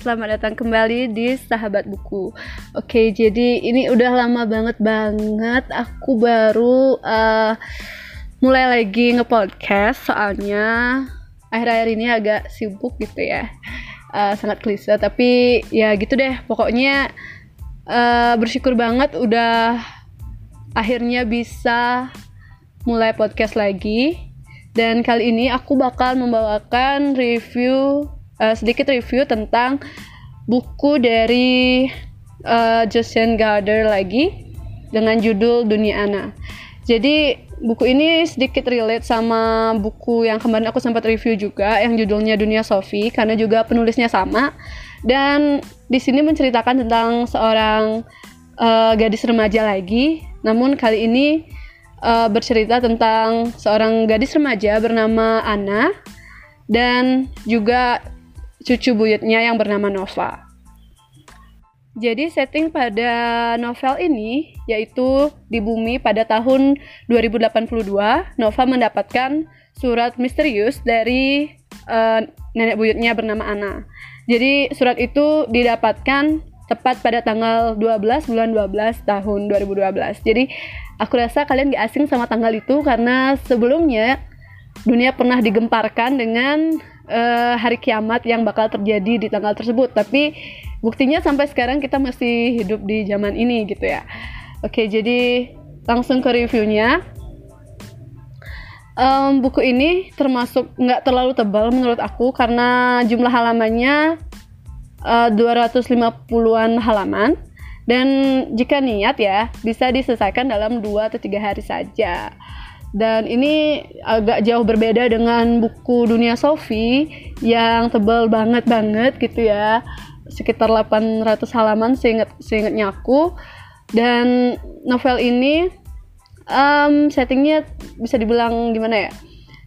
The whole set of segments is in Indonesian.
selamat datang kembali di Sahabat Buku. Oke, jadi ini udah lama banget banget aku baru uh, mulai lagi ngepodcast soalnya akhir-akhir ini agak sibuk gitu ya, uh, sangat klise tapi ya gitu deh. Pokoknya uh, bersyukur banget udah akhirnya bisa mulai podcast lagi dan kali ini aku bakal membawakan review uh, sedikit review tentang buku dari uh, Josiane Gardner lagi dengan judul Dunia Ana. Jadi buku ini sedikit relate sama buku yang kemarin aku sempat review juga yang judulnya Dunia Sophie karena juga penulisnya sama dan di sini menceritakan tentang seorang uh, gadis remaja lagi. Namun kali ini uh, bercerita tentang seorang gadis remaja bernama Anna dan juga cucu buyutnya yang bernama Nova. Jadi setting pada novel ini yaitu di bumi pada tahun 2082, Nova mendapatkan surat misterius dari uh, nenek buyutnya bernama Anna. Jadi surat itu didapatkan tepat pada tanggal 12 bulan 12 tahun 2012. Jadi aku rasa kalian gak asing sama tanggal itu karena sebelumnya dunia pernah digemparkan dengan uh, hari kiamat yang bakal terjadi di tanggal tersebut. Tapi buktinya sampai sekarang kita masih hidup di zaman ini gitu ya. Oke, jadi langsung ke reviewnya. Um, buku ini termasuk nggak terlalu tebal menurut aku karena jumlah halamannya uh, 250-an halaman dan jika niat ya bisa diselesaikan dalam 2 atau 3 hari saja. Dan ini agak jauh berbeda dengan buku Dunia Sofi yang tebal banget banget gitu ya. Sekitar 800 halaman seinget seingetnya aku. Dan novel ini um, settingnya bisa dibilang gimana ya?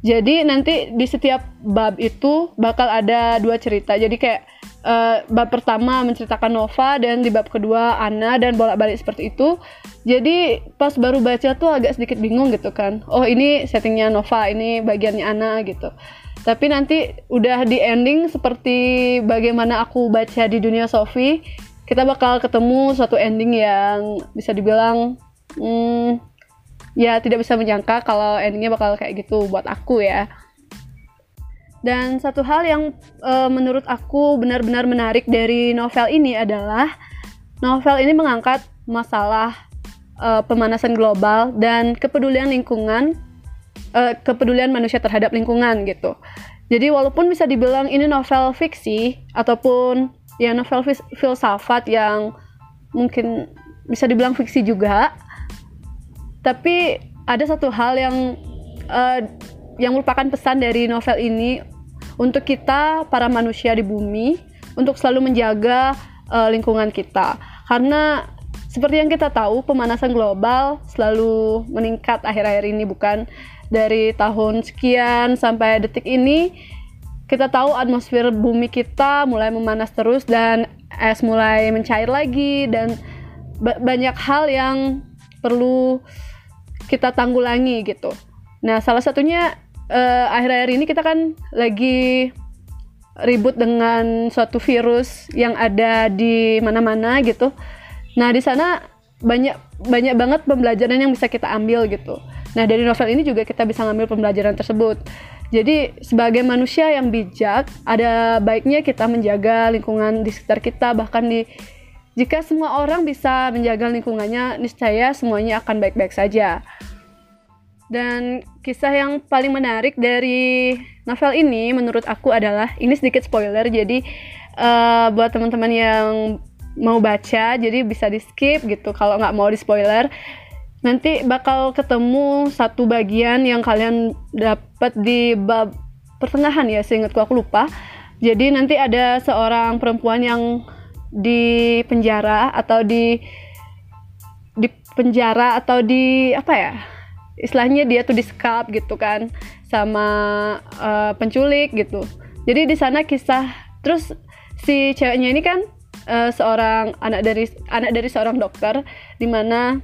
Jadi nanti di setiap bab itu bakal ada dua cerita. Jadi kayak uh, bab pertama menceritakan Nova dan di bab kedua Anna dan bolak-balik seperti itu. Jadi pas baru baca tuh agak sedikit bingung gitu kan. Oh ini settingnya Nova, ini bagiannya Anna gitu. Tapi nanti udah di ending seperti bagaimana aku baca di dunia Sophie, kita bakal ketemu suatu ending yang bisa dibilang hmm, ya tidak bisa menyangka kalau endingnya bakal kayak gitu buat aku ya. Dan satu hal yang uh, menurut aku benar-benar menarik dari novel ini adalah novel ini mengangkat masalah uh, pemanasan global dan kepedulian lingkungan, uh, kepedulian manusia terhadap lingkungan gitu. Jadi walaupun bisa dibilang ini novel fiksi ataupun ya novel filsafat yang mungkin bisa dibilang fiksi juga, tapi ada satu hal yang uh, yang merupakan pesan dari novel ini untuk kita para manusia di bumi untuk selalu menjaga uh, lingkungan kita karena seperti yang kita tahu pemanasan global selalu meningkat akhir-akhir ini bukan dari tahun sekian sampai detik ini kita tahu atmosfer bumi kita mulai memanas terus dan es mulai mencair lagi dan banyak hal yang perlu kita tanggulangi gitu. Nah, salah satunya uh, akhir-akhir ini kita kan lagi ribut dengan suatu virus yang ada di mana-mana gitu. Nah, di sana banyak banyak banget pembelajaran yang bisa kita ambil gitu. Nah, dari novel ini juga kita bisa ngambil pembelajaran tersebut. Jadi, sebagai manusia yang bijak, ada baiknya kita menjaga lingkungan di sekitar kita bahkan di jika semua orang bisa menjaga lingkungannya, niscaya semuanya akan baik-baik saja. Dan kisah yang paling menarik dari novel ini menurut aku adalah ini sedikit spoiler jadi uh, buat teman-teman yang mau baca jadi bisa di skip gitu. Kalau nggak mau di spoiler nanti bakal ketemu satu bagian yang kalian dapat di bab pertengahan ya seingatku aku lupa. Jadi nanti ada seorang perempuan yang di penjara atau di di penjara atau di apa ya istilahnya dia tuh disekap gitu kan sama uh, penculik gitu jadi di sana kisah terus si ceweknya ini kan uh, seorang anak dari anak dari seorang dokter di mana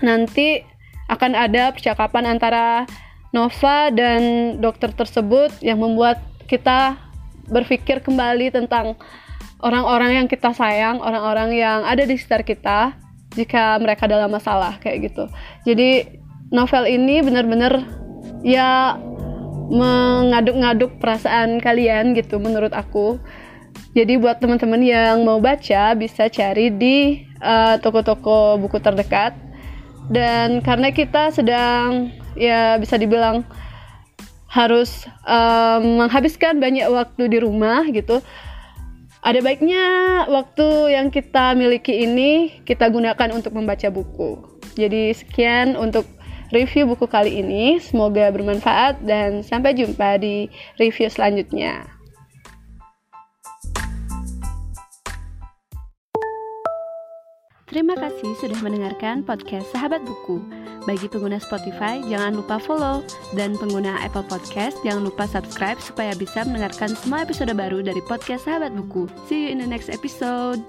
nanti akan ada percakapan antara Nova dan dokter tersebut yang membuat kita berpikir kembali tentang orang-orang yang kita sayang, orang-orang yang ada di sekitar kita jika mereka dalam masalah kayak gitu. Jadi novel ini benar-benar ya mengaduk-ngaduk perasaan kalian gitu menurut aku. Jadi buat teman-teman yang mau baca bisa cari di uh, toko-toko buku terdekat. Dan karena kita sedang ya bisa dibilang harus um, menghabiskan banyak waktu di rumah gitu. Ada baiknya waktu yang kita miliki ini kita gunakan untuk membaca buku. Jadi sekian untuk review buku kali ini. Semoga bermanfaat dan sampai jumpa di review selanjutnya. Terima kasih sudah mendengarkan podcast Sahabat Buku. Bagi pengguna Spotify, jangan lupa follow. Dan pengguna Apple Podcast, jangan lupa subscribe supaya bisa mendengarkan semua episode baru dari podcast Sahabat Buku. See you in the next episode.